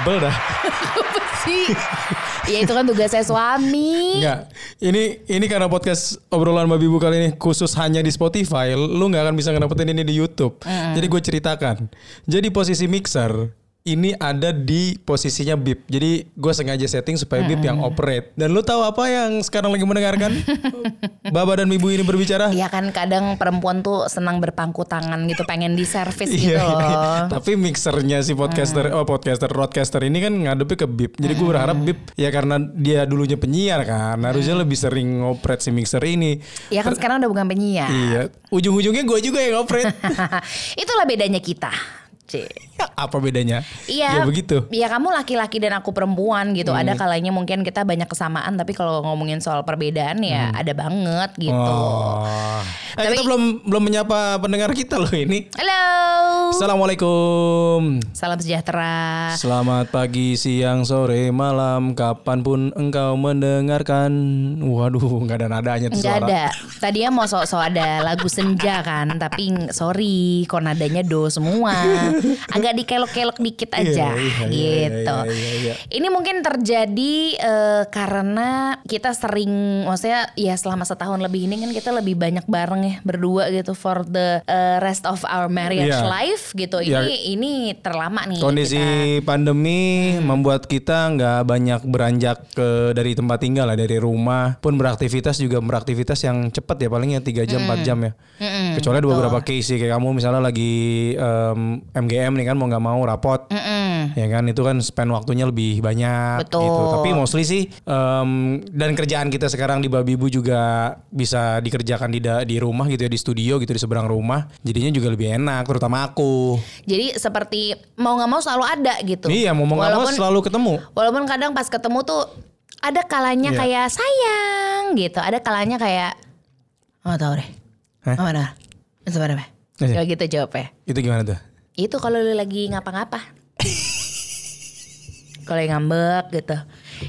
Sebel dah. Sih? ya itu kan tugasnya suami. Enggak. Ini ini karena podcast obrolan Babi Bu kali ini khusus hanya di Spotify, lu nggak akan bisa ngedapetin ini di YouTube. Jadi gue ceritakan. Jadi posisi mixer ini ada di posisinya bip. Jadi gue sengaja setting supaya bip yang operate. Dan lu tahu apa yang sekarang lagi mendengarkan? Baba dan Bibu ini berbicara? Ya kan kadang perempuan tuh senang berpangku tangan gitu, pengen diservis gitu Iya, loh. iya. Tapi mixernya si podcaster, oh podcaster, broadcaster ini kan ngadepi ke Bip. Jadi gue berharap Bip ya karena dia dulunya penyiar kan, harusnya lebih sering ngoperate si mixer ini. Ya kan sekarang udah bukan penyiar. Iya, ujung-ujungnya gue juga yang ngoperate. Itulah bedanya kita. C. Apa bedanya? Iya. Ya begitu. Iya kamu laki-laki dan aku perempuan gitu. Ada kalanya mungkin kita banyak kesamaan tapi kalau ngomongin soal perbedaan ya ada banget gitu. Oh. Eh, Tapi- kita belum belum menyapa pendengar kita loh ini. Halo. Assalamualaikum. Salam sejahtera. Selamat pagi, siang, sore, malam, kapan pun engkau mendengarkan. Waduh, nggak ada nadanya tuh Enggak suara. ada. Tadinya mau sok-sok ada lagu senja kan, tapi sorry, kok nadanya do semua. Agak dikelok-kelok dikit aja Iya, iya, iya, gitu. iya, iya, iya. Ini mungkin terjadi eh, karena kita sering maksudnya ya selama setahun lebih ini kan kita lebih banyak bareng ya berdua gitu for the eh, rest of our marriage Iya. life gitu. Iya. Ini ini terlama nih. Kondisi kita. pandemi membuat kita nggak banyak beranjak ke dari tempat tinggal lah dari rumah pun beraktivitas juga beraktivitas yang cepat ya palingnya 3 jam 4 jam ya. Kecuali ada beberapa case sih kayak kamu misalnya lagi em, MGM nih kan mau nggak mau rapot. Mm-mm. Ya kan itu kan spend waktunya lebih banyak Betul. gitu. Tapi mostly sih em, dan kerjaan kita sekarang di Babibu juga bisa dikerjakan di di rumah gitu ya di studio gitu di seberang rumah. Jadinya juga lebih enak terutama aku. Jadi seperti mau nggak mau selalu ada gitu. Iya mau nggak mau selalu ketemu. Walaupun kadang pas ketemu tuh ada kalanya Iya. kayak sayang gitu, ada kalanya kayak oh tahu deh. Hah? Oh. Be. Iya. Coba gitu jawabnya. Itu gimana tuh? Itu kalau lu lagi ngapa-ngapa. kalau lagi ngambek gitu.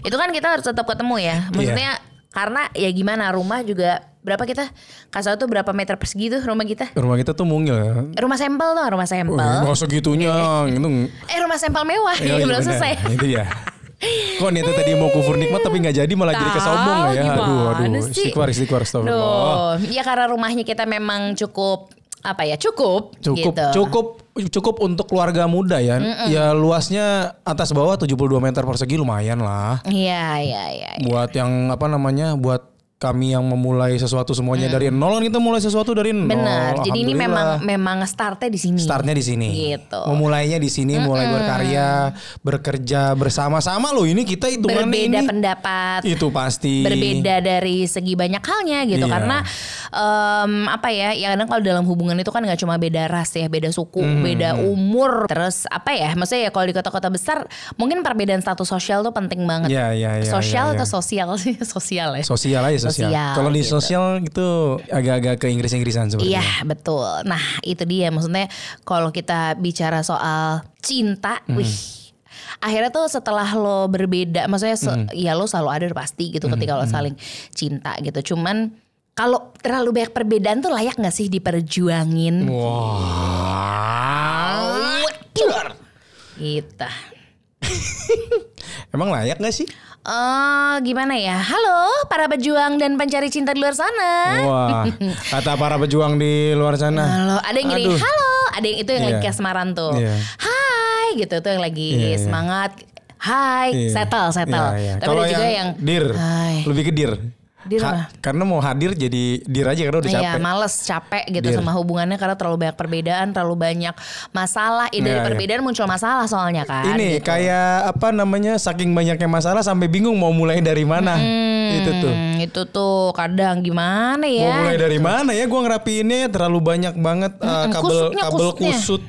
Itu kan kita harus tetap ketemu ya. Maksudnya karena ya gimana rumah juga berapa kita kasar tuh berapa meter persegi tuh rumah kita? Rumah kita tuh mungil ya. Rumah sampel tuh rumah sampel. Nggak segitunya gitu. Eh rumah sampel mewah Iya, belum iya, selesai. Itu ya. Kok niatnya tadi mau kufur nikmat tapi nggak jadi malah jadi kesombong ya. Aduh, aduh. Istighfar, istighfar, astagfirullah. Duh, ya karena rumahnya kita memang cukup apa ya cukup Cukup, gitu. cukup, cukup untuk keluarga muda ya. Ya luasnya atas bawah 72 meter persegi lumayan lah. Iya iya iya. iya. Buat yang apa namanya, buat kami yang memulai sesuatu semuanya dari nol kan kita mulai sesuatu dari nol. Benar. Jadi ini memang memang startnya di sini. Startnya di sini. Gitu. Memulainya di sini, mulai berkarya, bekerja bersama-sama loh. Ini kita hitungan berbeda ini. pendapat. Itu pasti. berbeda dari segi banyak halnya gitu Iya. karena em, apa ya ya kadang kalau dalam hubungan itu kan nggak cuma beda ras ya beda suku Hmm. beda umur terus apa ya maksudnya ya kalau di kota-kota besar mungkin perbedaan status sosial tuh penting banget Iya, iya, iya, sosial iya, iya. atau sosial sih sosial ya Sosial aja sosial. Sosial, Kalau di gitu. sosial itu agak-agak ke Inggris-Inggrisan sebenarnya. Iya betul. Nah itu dia maksudnya kalau kita bicara soal cinta, Hmm. wih. Akhirnya tuh setelah lo berbeda, maksudnya se- Hmm. ya lo selalu ada pasti gitu ketika lo saling cinta gitu. Cuman kalau terlalu banyak perbedaan tuh layak nggak sih diperjuangin? Wah. Gitu. Emang layak gak sih? Eh gimana ya? Halo para pejuang dan pencari cinta di luar sana. Wah, kata para pejuang di luar sana. Halo, ada yang gini, Aduh. halo, ada yang itu yang lagi Iya. kasmaran tuh. Iya. Hai, gitu tuh yang lagi Iya, iya. semangat. Hai, Iya. settle, settle. Iya, iya. Tapi ada juga yang, yang, dir, Hai. lebih ke dir. Dir apa? karena mau hadir jadi dir aja karena udah Iya, capek. males, capek gitu Dir. sama hubungannya karena terlalu banyak perbedaan, terlalu banyak masalah. Ide dari Iya, iya. perbedaan muncul masalah soalnya kan. Ini gitu. kayak apa namanya saking banyaknya masalah sampai bingung mau mulai dari mana. Itu tuh. Hmm, itu tuh kadang gimana ya? Mau mulai dari mana ya? Gua ngerapiinnya terlalu banyak banget uh, kabel kusutnya, kabel kusutnya. kusut.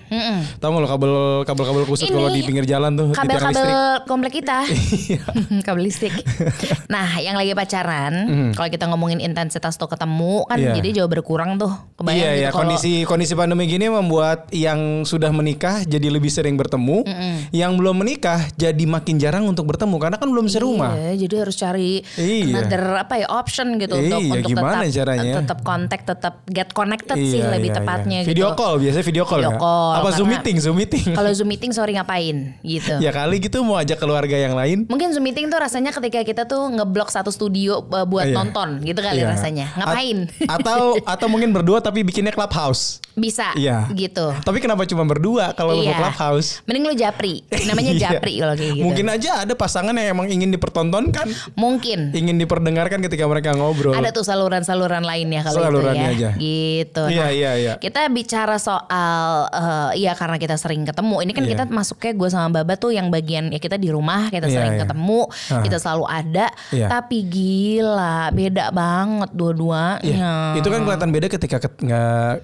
Tahu nggak lo kabel kabel kabel kusut kalau di pinggir jalan tuh kabel-kabel listrik. komplek kita Iya. kabel listrik nah yang lagi pacaran Kalau kita ngomongin intensitas tuh ketemu kan Iya. jadi jauh berkurang tuh. Kebayang Iya gitu ya kalau- kondisi kondisi pandemi gini membuat yang sudah menikah jadi lebih sering bertemu, yang belum menikah jadi makin jarang untuk bertemu karena kan belum serumah. Iya, jadi harus cari Iya. another apa ya option gitu Iya, untuk untuk gimana tetap caranya? tetap kontak, tetap get connected sih Iya, lebih iya, tepatnya iya. gitu. Video call biasanya video call Video ya. call, Apa Zoom meeting, Zoom meeting. Kalau Zoom meeting sorry ngapain gitu. ya kali gitu mau ajak keluarga yang lain. Mungkin Zoom meeting tuh rasanya ketika kita tuh ngeblok satu studio uh, buat Iya. nonton gitu kali Iya. rasanya. Ngapain? A- atau atau mungkin berdua tapi bikinnya clubhouse. Bisa Iya. gitu. Tapi kenapa cuma berdua kalau lu Iya. clubhouse? Mending lu japri. Namanya Iya. japri kalau kayak gitu. Mungkin aja ada pasangan yang emang ingin dipertontonkan, Mungkin. ingin diperdengarkan ketika mereka ngobrol. Ada tuh saluran-saluran lainnya kalau itu Salurannya ya. aja. Gitu. Iya, iya, iya. Kita bicara soal eh ya karena kita sering ketemu. Ini kan Iya. kita masuknya gue sama Baba tuh yang bagian ya kita di rumah kita Iya, sering iya. ketemu, Ah. kita selalu ada. Iya. Tapi gila, beda banget dua-duanya. Iya, itu kan kelihatan beda ketika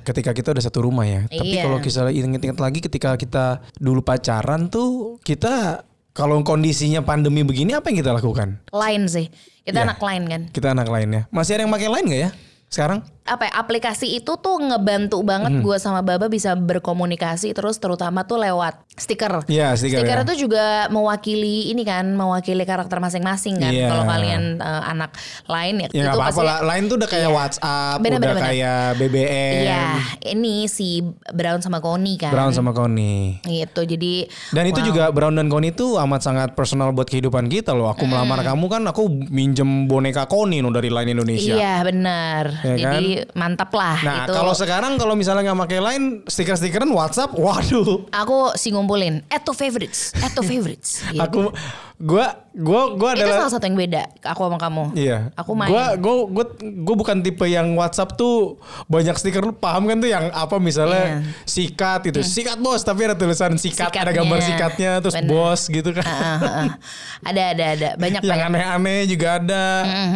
ketika kita udah satu rumah ya. Tapi Iya. kalau kita inget-inget lagi ketika kita dulu pacaran tuh kita kalau kondisinya pandemi begini apa yang kita lakukan? Lain sih. Kita Iya. anak lain kan. Kita anak lainnya. Masih ada yang pakai lain nggak ya sekarang? Apa ya, aplikasi itu tuh ngebantu banget Hmm. gue sama Baba bisa berkomunikasi terus terutama tuh lewat stiker. Iya, stiker, ya. itu juga mewakili ini kan, mewakili karakter masing-masing kan. Iya. Kalau kalian eh, anak lain ya, Ya itu apa-apa pasti- lah. Lain tuh udah kayak Iya. WhatsApp, Bener, udah bener, kayak BBM, Iya, ini si Brown sama Connie kan. Brown sama Connie. Gitu, jadi Dan itu wow. juga Brown dan Connie itu amat sangat personal buat kehidupan kita loh. Aku melamar kamu kan aku minjem boneka Connie no dari Line Indonesia. Iya benar. Ya Jadi mantap lah. Nah itu. kalau sekarang kalau misalnya nggak pakai Line, stiker-stikeran WhatsApp, waduh. aku sih ngumpulin, add to favorites, add to favorites. Gitu. Aku, gua, gua, gua itu adalah. salah satu yang beda aku sama kamu. Iya. Aku main. Gua, gua, gua, gua bukan tipe yang WhatsApp tuh banyak stiker lu paham kan tuh yang apa misalnya Iya. sikat itu sikat bos tapi ada tulisan sikat ada Sikatnya. gambar sikatnya terus Bener. bos gitu kan. Ah, ah, ah. ada ada ada banyak yang banyak. aneh-aneh juga ada,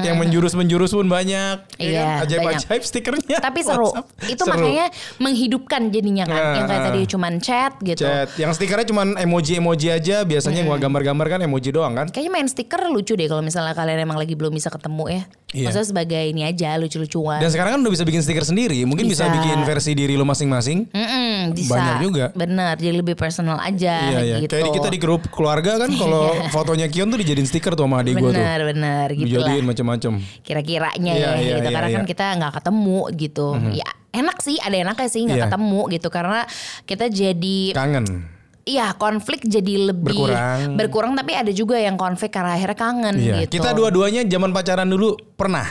yang menjurus-menjurus pun banyak, ya Iya, kan? ajaib-ajaib stikernya. Tapi seru. WhatsApp. Itu Seru. makanya menghidupkan jadinya kan. Ah, yang kayak tadi cuman chat gitu. Chat. Yang stikernya cuma emoji-emoji aja. Biasanya gua gambar-gambar kan emoji doang kan. Kayaknya main stiker lucu deh kalau misalnya kalian emang lagi belum bisa ketemu ya. Iya. Maksudnya sebagai ini aja lucu-lucuan. Dan sekarang kan udah bisa bikin stiker sendiri. Mungkin bisa, Bisa. bikin versi diri lu masing-masing. Mm-mm, bisa. Banyak juga. Bener, jadi lebih personal aja Iya, iya. gitu. Kayak kita di grup keluarga kan kalau fotonya Kion tuh dijadiin stiker tuh sama adik gua tuh. Bener, bener gitu lah. Dijadiin macam-macam. Kira-kiranya Iya, ya iya, gitu. iya, Karena kan iya. kita nggak ketemu gitu. Ya enak sih, ada enaknya sih nggak Iya. ketemu gitu. Karena kita jadi Kangen. Iya konflik jadi lebih Berkurang. berkurang tapi ada juga yang konflik karena akhirnya kangen Iya. gitu. Kita dua-duanya zaman pacaran dulu pernah.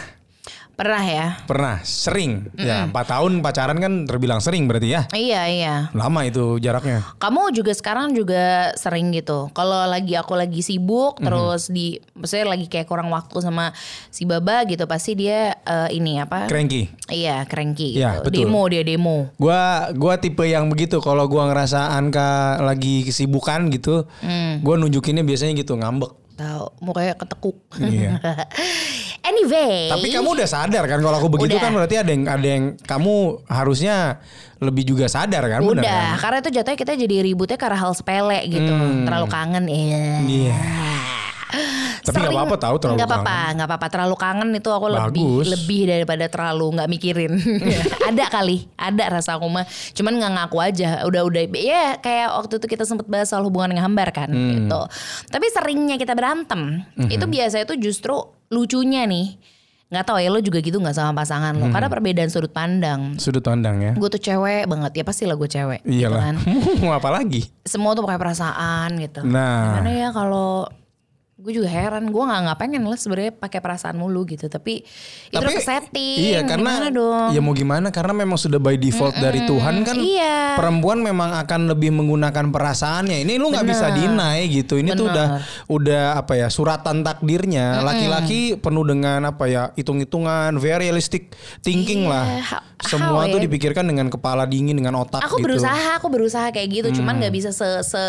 Pernah ya. Pernah. Sering. Ya 4 tahun pacaran kan terbilang sering berarti ya. Iya iya. Lama itu jaraknya. Kamu juga sekarang juga sering gitu. Kalau lagi aku lagi sibuk Mhm. terus di maksudnya lagi kayak kurang waktu sama si Baba gitu pasti dia eh, ini apa? Cranky. Iya, cranky Iya, gitu. betul. Demo dia demo. Gua gua tipe yang begitu kalau gua ngerasa Anka lagi kesibukan gitu, gua nunjukinnya biasanya gitu ngambek. Tahu, mukanya ketekuk. Iya. anyway. Tapi kamu udah sadar kan kalau aku begitu Udah. kan berarti ada yang ada yang kamu harusnya lebih juga sadar kan Udah, kan? karena itu jatuhnya kita jadi ributnya karena hal sepele gitu. Terlalu kangen ya. Iya. Tapi nggak apa-apa tahu terlalu Nggak apa-apa, nggak apa-apa. Terlalu kangen itu aku lebih Bagus. lebih daripada terlalu nggak mikirin. ada kali, ada rasa aku mah. Cuman nggak ngaku aja. Udah udah ya kayak waktu itu kita sempat bahas soal hubungan dengan hambar kan Hmm. gitu. Tapi seringnya kita berantem, itu biasa itu justru lucunya nih. Nggak tahu ya lo juga gitu nggak sama pasangan lo karena perbedaan sudut pandang. Sudut pandang ya. Gue tuh cewek banget ya pasti lah gue cewek. gitu Iyalah. kan. Mau apa lagi? Semua tuh pakai perasaan gitu. Nah. Gimana ya kalau gue juga heran gue nggak nggak pengen lah sebenarnya pakai perasaan mulu gitu tapi itu udah setting Iya karena Gimana dong ya mau gimana karena memang sudah by default dari Tuhan kan Iya. perempuan memang akan lebih menggunakan perasaannya. Ini lu nggak bisa deny gitu. Ini tuh udah udah apa ya suratan takdirnya. Laki-laki penuh dengan apa ya hitung-hitungan, very realistic thinking Iya, lah. Semua how tuh ya? dipikirkan dengan kepala dingin dengan otak aku gitu. berusaha aku berusaha kayak gitu cuman nggak bisa se se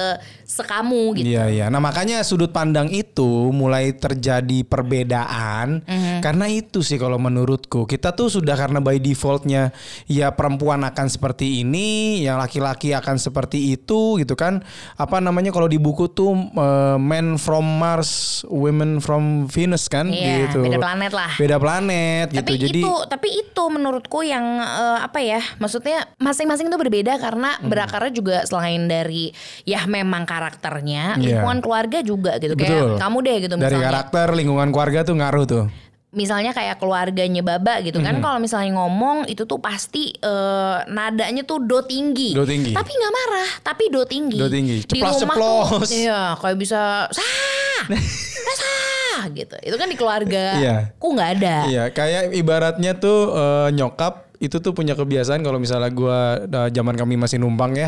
sekamu gitu Iya iya. Nah makanya sudut pandang itu itu mulai terjadi perbedaan karena itu sih kalau menurutku kita tuh sudah karena by defaultnya ya perempuan akan seperti ini, yang laki-laki akan seperti itu gitu kan. Apa namanya kalau di buku tuh eh, men from Mars, women from Venus kan Iya, gitu. beda planet lah. Beda planet gitu. Tapi Jadi itu, tapi itu menurutku yang eh, apa ya? Maksudnya masing-masing itu berbeda karena Hmm. berakarnya juga selain dari ya memang karakternya, Iya. lingkungan keluarga juga gitu. Betul. Kayak kamu deh gitu dari misalnya. karakter lingkungan keluarga tuh ngaruh tuh. Misalnya kayak keluarganya Baba gitu kan Hmm. kalau misalnya ngomong itu tuh pasti eh, nadanya tuh do tinggi. Do tinggi. Tapi nggak marah, tapi do tinggi. Do tinggi. Di rumah tuh iya kayak bisa sah. sah gitu. Itu kan di keluarga. Iya. Ku nggak ada. Iya, kayak ibaratnya tuh eh, nyokap itu tuh punya kebiasaan kalau misalnya gua da- zaman kami masih numpang ya.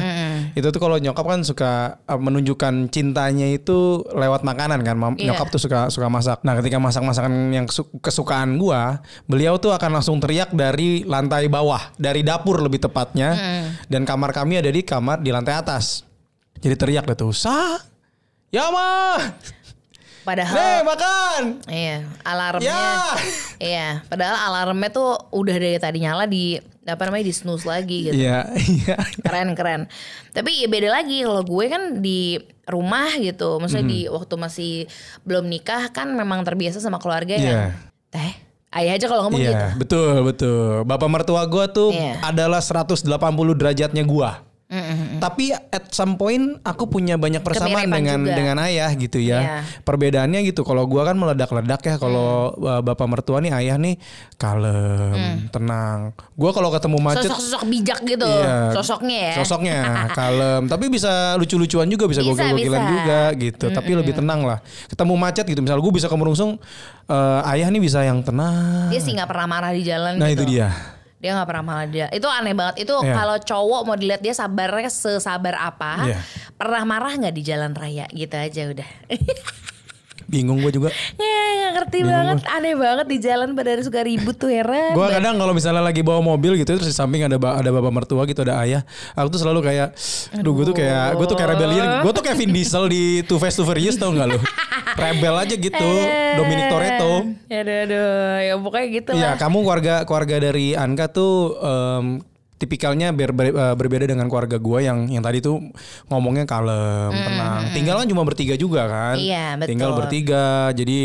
Itu tuh kalau nyokap kan suka eh, menunjukkan cintanya itu lewat makanan kan. Mam- Iya. Nyokap tuh suka suka masak. Nah, ketika masak masakan yang kesu- kesukaan gua, beliau tuh akan langsung teriak dari lantai bawah, dari dapur lebih tepatnya. Dan kamar kami ada di kamar di lantai atas. Jadi teriak deh tuh, "Sah! Ya mah! Padahal Nih, makan!" Iya, alarmnya. Ya. Iya, padahal alarmnya tuh udah dari tadi nyala di apa namanya di snooze lagi gitu. Iya, iya. Keren keren. Tapi ya beda lagi kalau gue kan di rumah gitu. Maksudnya di Hmm. waktu masih belum nikah kan memang terbiasa sama keluarga yang Iya. teh ayah aja kalau ngomong gitu. Iya, betul, betul. Bapak mertua gua tuh Iya. adalah 180 derajatnya gua. Mm-mm. Tapi at some point aku punya banyak persamaan dengan juga. dengan ayah gitu ya. Iya. Perbedaannya gitu. Kalau gua kan meledak-ledak ya. Kalau Hmm. uh, bapak mertua nih ayah nih kalem, tenang. Gua kalau ketemu macet Sosok-sosok bijak gitu Iya. sosoknya ya. Sosoknya kalem, tapi bisa lucu-lucuan juga, bisa, Bisa, gokil-gokilan juga gitu. Tapi lebih tenang lah. Ketemu macet gitu, misal gue bisa kemerungsung, eh, ayah nih bisa yang tenang. Dia sih nggak pernah marah di jalan Nah gitu. itu dia. Dia nggak pernah marah dia. Itu aneh banget. Itu Iya. kalau cowok mau dilihat dia sabarnya sesabar apa, Iya. pernah marah nggak di jalan raya gitu aja udah. Bingung gue juga. ya nggak ngerti banget, aneh banget di jalan pada suka ribut tuh heran. Gue kadang kalau misalnya lagi bawa mobil gitu terus di samping ada ada bapak mertua gitu ada ayah, aku tuh selalu kayak, duh gue tuh kayak gue tuh kayak rebellion, gue tuh kayak Vin Diesel di Too Fast Too Furious tau gak lu? Rebel aja gitu, Dominic Toretto. Aduh, aduh, ya pokoknya gitu Iya, lah. kamu keluarga keluarga dari Anka tuh em, tipikalnya ber- ber- eh, berbeda dengan keluarga gue yang yang tadi tuh ngomongnya kalem, tenang. Tinggal kan cuma bertiga juga kan. Hmm, Iya, betul. Tinggal bertiga. Jadi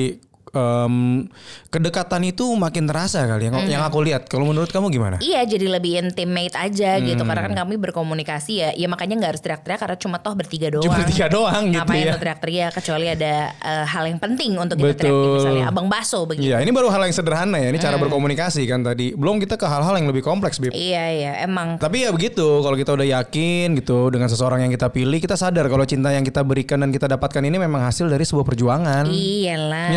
em, kedekatan itu makin terasa kali ya. Hmm. Yang aku lihat. Kalau menurut kamu gimana? Iya jadi lebih intimate aja gitu Hmm. karena kan kami berkomunikasi ya ya makanya nggak harus teriak-teriak karena cuma toh bertiga doang. Cuma bertiga doang gitu Ngapain ya. teriak-teriak kecuali ada eh, hal yang penting untuk kita teriak Betul. misalnya abang baso begitu. Iya, ini baru hal yang sederhana ya. Ini cara Hmm. berkomunikasi kan tadi. Belum kita ke hal-hal yang lebih kompleks, Bib. Iya iya emang Tapi ya begitu, kalau kita udah yakin gitu dengan seseorang yang kita pilih, kita sadar kalau cinta yang kita berikan dan kita dapatkan ini memang hasil dari sebuah perjuangan. iyalah.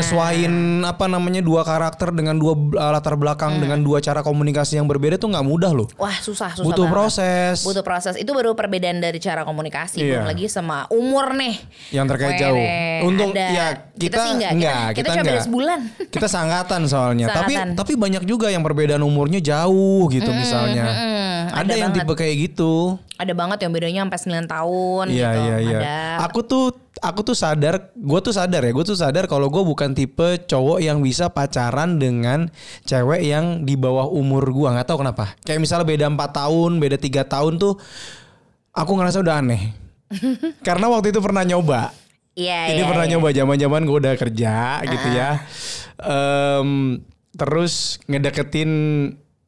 Nyesuain apa namanya dua karakter dengan dua uh, latar belakang dengan dua cara komunikasi yang berbeda tuh nggak mudah loh. Wah susah susah Butuh banget. proses Butuh proses itu baru perbedaan dari cara komunikasi Iya. belum lagi sama umur nih. yang terkait Weh, jauh. Untung ada. ya kita, sih enggak, enggak, kita, kita, beda enggak. sebulan. Kita sangatan soalnya. tapi Sangatan. tapi banyak juga yang perbedaan umurnya jauh gitu misalnya. mm, ada, ada yang banget. tipe kayak gitu. Ada banget yang bedanya sampai 9 tahun Iya gitu. iya iya. Ada. Aku tuh aku tuh sadar, gue tuh sadar ya, gue tuh sadar kalau gue bukan tipe cowok yang bisa pacaran dengan cewek yang di bawah umur gue, nggak tahu kenapa. Kayak misalnya beda 4 tahun, beda tiga tahun tuh, aku ngerasa udah aneh. Karena waktu itu pernah nyoba. Iya Ini iya, pernah iya. nyoba zaman-zaman gue udah kerja gitu ya. Em, terus ngedeketin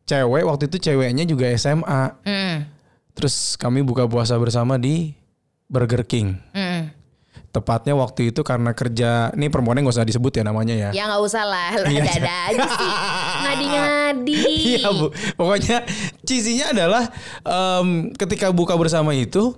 cewek waktu itu ceweknya juga SMA. Mm, Terus kami buka puasa bersama di Burger King. mm. Tepatnya waktu itu karena kerja, ini perempuannya nggak usah disebut ya namanya ya. Ya nggak usah lah, Iya. ada-ada aja sih. Ngadi-ngadi. Iya bu, pokoknya cisinya adalah em, ketika buka bersama itu,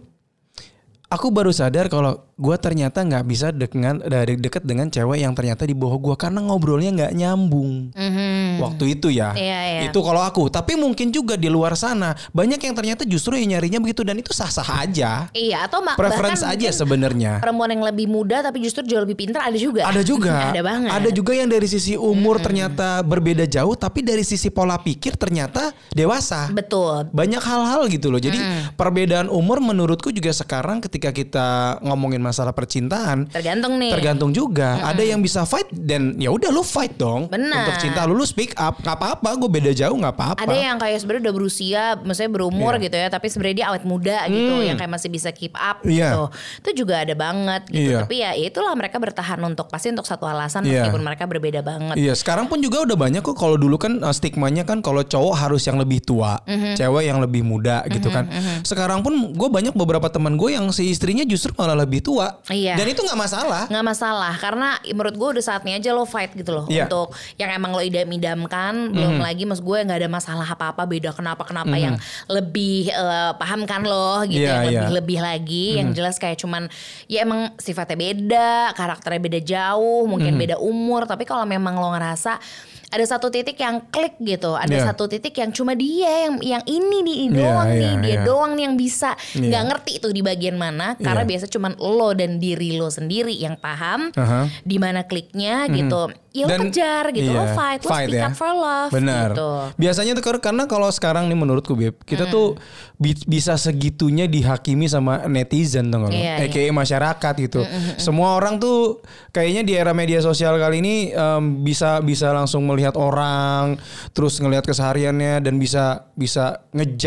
aku baru sadar kalau gue ternyata nggak bisa dengan dari deket dengan cewek yang ternyata di bawah gue karena ngobrolnya nggak nyambung. Mhm. Waktu itu ya, Iya, iya. itu kalau aku. Tapi mungkin juga di luar sana banyak yang ternyata justru yang nyarinya begitu dan itu sah-sah aja. Iya atau mak- Preference aja sebenarnya. Perempuan yang lebih muda tapi justru jauh lebih pintar ada juga. Ada juga. ada banget. Ada juga yang dari sisi umur ternyata berbeda jauh, tapi dari sisi pola pikir ternyata dewasa. Betul. Banyak hal-hal gitu loh. Jadi perbedaan umur menurutku juga sekarang ketika kita ngomongin masalah percintaan Tergantung nih. tergantung juga. Ada yang bisa fight dan ya udah lu fight dong. Benar. Untuk cinta lu lu speak up, nggak apa-apa. Gue beda jauh nggak apa-apa. Ada yang kayak sebenarnya udah berusia, maksudnya berumur Iya. gitu ya, tapi sebenarnya dia awet muda gitu, yang kayak masih bisa keep up Iya. gitu. Itu juga ada banget gitu. Iya. Tapi ya itulah mereka bertahan untuk pasti untuk satu alasan Iya. meskipun mereka berbeda banget. Iya, sekarang pun juga udah banyak kok. Kalau dulu kan uh, stigmanya kan kalau cowok harus yang lebih tua, Mhm. cewek yang lebih muda gitu kan. Sekarang pun gue banyak beberapa teman gue yang si istrinya justru malah lebih tua. Iya. Dan itu nggak masalah. nggak masalah karena menurut gue udah saatnya aja lo fight gitu loh Iya. untuk yang emang lo idam-idamkan belum lagi mas gue nggak ada masalah apa-apa beda kenapa kenapa yang lebih eh, paham kan lo gitu Iya, yang iya. lebih lebih lagi yang jelas kayak cuman ya emang sifatnya beda karakternya beda jauh mungkin beda umur tapi kalau memang lo ngerasa ada satu titik yang klik gitu, ada Iya. satu titik yang cuma dia yang yang ini nih Iya, doang nih, iya, dia iya. doang nih yang bisa, Iya. nggak ngerti tuh di bagian mana, karena Iya. biasa cuman lo dan diri lo sendiri yang paham Aha. di mana kliknya gitu. Ya lo Dan- kejar gitu, lo iya, fight, lo fight speak ya. up for love Benar. gitu. Biasanya tuh kar- karena kalau sekarang nih menurutku Beb, kita tuh bi- bisa segitunya dihakimi sama netizen tuh Iya, aka masyarakat gitu. Semua orang tuh kayaknya di era media sosial kali ini em, bisa bisa langsung melihat orang, terus ngelihat kesehariannya dan bisa bisa ngejudge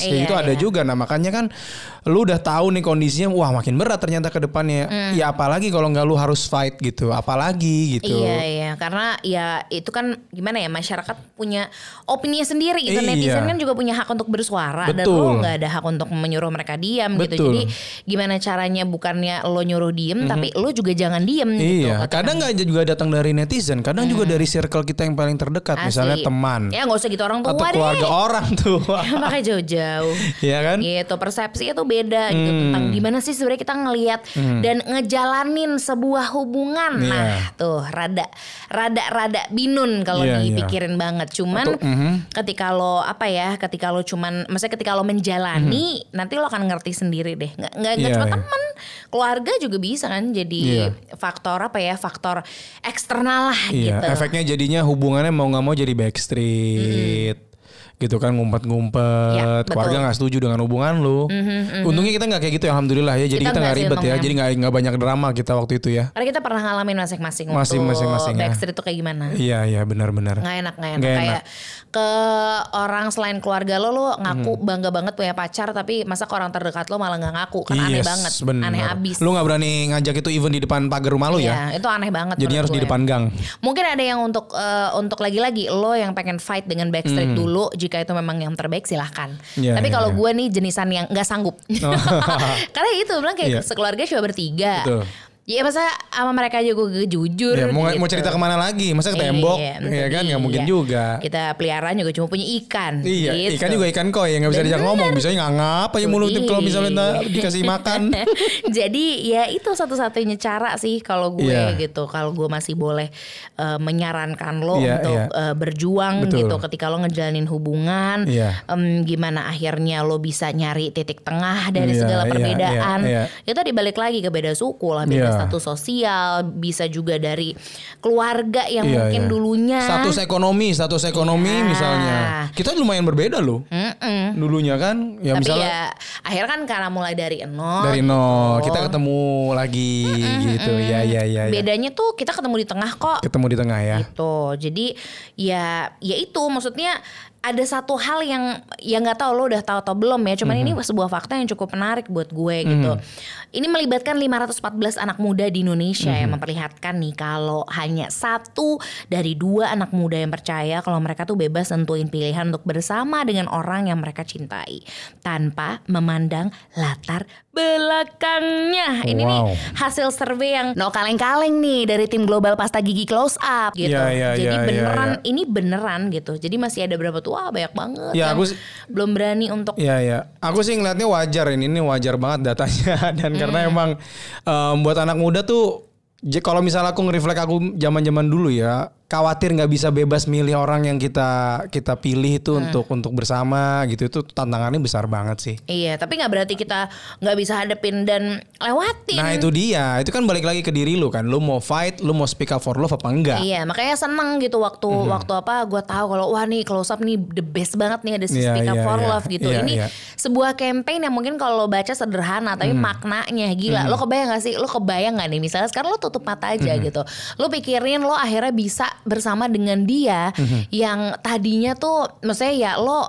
kayak Iya, gitu ada iya. juga. Nah, makanya kan lu udah tahu nih kondisinya wah makin berat ternyata ke depannya. Ya apalagi kalau nggak lu harus fight gitu. Apalagi gitu. Iya iya karena ya itu kan gimana ya masyarakat punya opini sendiri gitu Iya. netizen kan juga punya hak untuk bersuara dan Betul. lo nggak ada hak untuk menyuruh mereka diam gitu jadi gimana caranya bukannya lo nyuruh diem tapi lo juga jangan diem gitu Iya, ketika- kadang nggak juga datang dari netizen, kadang juga dari circle kita yang paling terdekat, Asli. misalnya teman ya nggak usah gitu orang tua atau deh keluarga orang tuh. pakai jauh-jauh Iya kan? gitu persepsi itu beda gitu Hmm. tentang gimana sih sebenarnya kita ngelihat dan ngejalanin sebuah hubungan Iya. nah tuh rada rada rada binun kalau Iya, iya. dipikirin banget cuman Atau, mhm. ketika lo apa ya ketika lo cuman maksudnya ketika lo menjalani nanti lo akan ngerti sendiri deh nggak nggak nggak Mhm. Iya, cuma iya. teman keluarga juga bisa kan jadi Iya. faktor apa ya faktor eksternal lah Iya, gitu efeknya jadinya hubungannya mau nggak mau jadi backstreet. Gitu kan ngumpet-ngumpet, Ya, betul. keluarga nggak setuju dengan hubungan lu. Untungnya kita nggak kayak gitu ya, alhamdulillah ya. Jadi Kita nggak ribet ya, jadi nggak nggak banyak drama kita waktu itu ya. karena kita pernah ngalamin masing-masing Masing- masing-masing ya. backstreet tuh kayak gimana Iya iya benar-benar. nggak enak nggak enak Nggak kayak ke orang selain keluarga lo lo ngaku Hmm. bangga banget punya pacar tapi masa ke orang terdekat lo malah nggak ngaku kan aneh Yes, banget bener. aneh abis Lu nggak berani ngajak itu even di depan pagar rumah lu ya? Iya, itu aneh banget menurut harus di gue. depan gang. Mungkin ada yang untuk eh, untuk lagi-lagi lo yang pengen fight dengan backstreet dulu jika itu memang yang terbaik silahkan. Iya, Tapi iya, kalau iya. gue nih jenisan yang nggak sanggup. Karena itu bilang kayak Iya. sekeluarga cuma bertiga. Betul. Ya masa sama mereka juga gue jujur Ya, mau, mau gitu. cerita ke mana lagi? Masa ke tembok? Iya, Iya kan nggak iya. mungkin juga. Kita peliharaan juga cuma punya ikan. Iya, gitu. ikan juga ikan koi yang nggak bisa diajak ngomong. Bisa ngangap aja mulut kalau misalnya ntar dikasih makan. Jadi ya itu satu-satunya cara sih kalau gue Iya. gitu. Kalau gue masih boleh eh, menyarankan lo Iya, untuk iya. eh, berjuang Betul. gitu ketika lo ngejalanin hubungan. Iya. em, gimana akhirnya lo bisa nyari titik tengah dari Iya, segala iya, perbedaan. iya, Itu dibalik lagi ke beda suku lah, beda Iya. Status sosial, bisa juga dari keluarga yang Iya, mungkin iya. dulunya Status ekonomi, status ekonomi Iya. misalnya. Kita lumayan berbeda loh. Mm-mm. Dulunya kan, ya Tapi misalnya ya akhirnya kan karena mulai dari nol dari gitu. nol kita ketemu lagi gitu. Ya ya ya. ya. Bedanya tuh kita ketemu di tengah kok. Ketemu di tengah ya. gitu jadi ya ya itu maksudnya ada satu hal yang ya nggak tahu lo udah tahu atau belum ya. Cuman ini sebuah fakta yang cukup menarik buat gue gitu. Ini melibatkan 514 anak muda di Indonesia yang memperlihatkan nih kalau hanya satu dari dua anak muda yang percaya kalau mereka tuh bebas nentuin pilihan untuk bersama dengan orang yang mereka cintai. Tanpa memandang latar belakangnya ini nih Wow. hasil survei yang no kaleng-kaleng nih dari tim global pasta gigi close up gitu. Iya, iya, Jadi iya, beneran iya, ini beneran gitu. Jadi masih ada berapa tuh? Wah, banyak banget. Ya, yang aku belum berani untuk Iya ya, aku sih ngeliatnya wajar ini, ini wajar banget datanya dan karena emang em, buat anak muda tuh, kalau misalnya aku nge-reflect aku zaman-zaman dulu ya, khawatir nggak bisa bebas milih orang yang kita kita pilih itu Hmm. untuk untuk bersama gitu itu tantangannya besar banget sih. Iya, tapi nggak berarti kita nggak bisa hadepin dan lewatin. Nah itu dia, itu kan balik lagi ke diri lu kan, lu mau fight, lu mau speak up for love apa enggak? Iya, makanya seneng gitu waktu Mhm. waktu apa gue tahu kalau wah nih close up nih the best banget nih ada si Iya, Speak Up iya, for iya. Love gitu. Iya, Ini iya. sebuah campaign yang mungkin kalau lo baca sederhana tapi Mhm. maknanya gila. Lo kebayang gak sih? Lo kebayang gak nih misalnya sekarang lo tutup mata aja Mhm. gitu. Lo pikirin lo akhirnya bisa bersama dengan dia Mhm. yang tadinya tuh maksudnya ya lo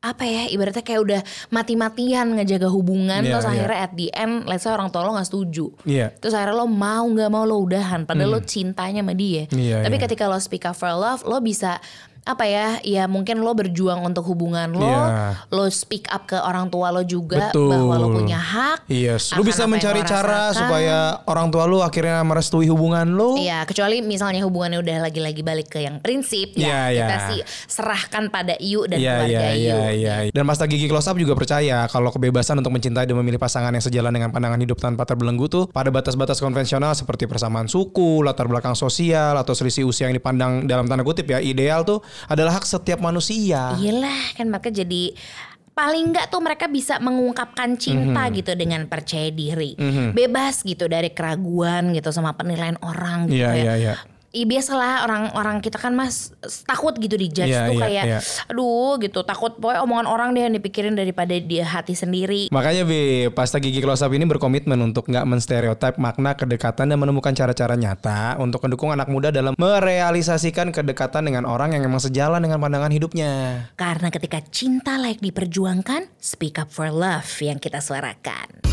apa ya ibaratnya kayak udah mati-matian ngejaga hubungan Iya, terus iya. akhirnya at the end let's say orang tua lo nggak setuju Iya. Terus akhirnya lo mau nggak mau lo udahan, padahal lo cintanya sama dia. Iya, Tapi iya. ketika lo speak up for love, lo bisa apa ya? Ya mungkin lo berjuang untuk hubungan lo, Iya. lo speak up ke orang tua lo juga Betul. bahwa lo punya hak. Iya, akan lu bisa mencari lo cara rasakan. supaya orang tua lu akhirnya merestui hubungan lu. Iya, kecuali misalnya hubungannya udah lagi-lagi balik ke yang prinsip, ya Iya, kita iya. sih serahkan pada Iyu dan Iya, keluarga iya, Iyu. iya, iya. Dan Pasta Gigi Close Up juga percaya kalau kebebasan untuk mencintai dan memilih pasangan yang sejalan dengan pandangan hidup tanpa terbelenggu tuh pada batas-batas konvensional seperti persamaan suku, latar belakang sosial, atau selisih usia yang dipandang dalam tanda kutip ya ideal tuh adalah hak setiap manusia. Iyalah kan mereka jadi paling nggak tuh mereka bisa mengungkapkan cinta Mhm. gitu dengan percaya diri, bebas gitu dari keraguan gitu sama penilaian orang gitu Iya, kayak, iya, iya. Ih, biasalah orang-orang kita kan mas takut gitu dijudge Iya, tuh iya, kayak iya. aduh gitu takut pokoknya omongan orang deh yang dipikirin daripada dia hati sendiri Makanya Bi, Pasta Gigi Close Up ini berkomitmen untuk nggak menstereotip makna kedekatan dan menemukan cara-cara nyata untuk mendukung anak muda dalam merealisasikan kedekatan dengan orang yang memang sejalan dengan pandangan hidupnya. karena ketika cinta layak diperjuangkan speak up for love yang kita suarakan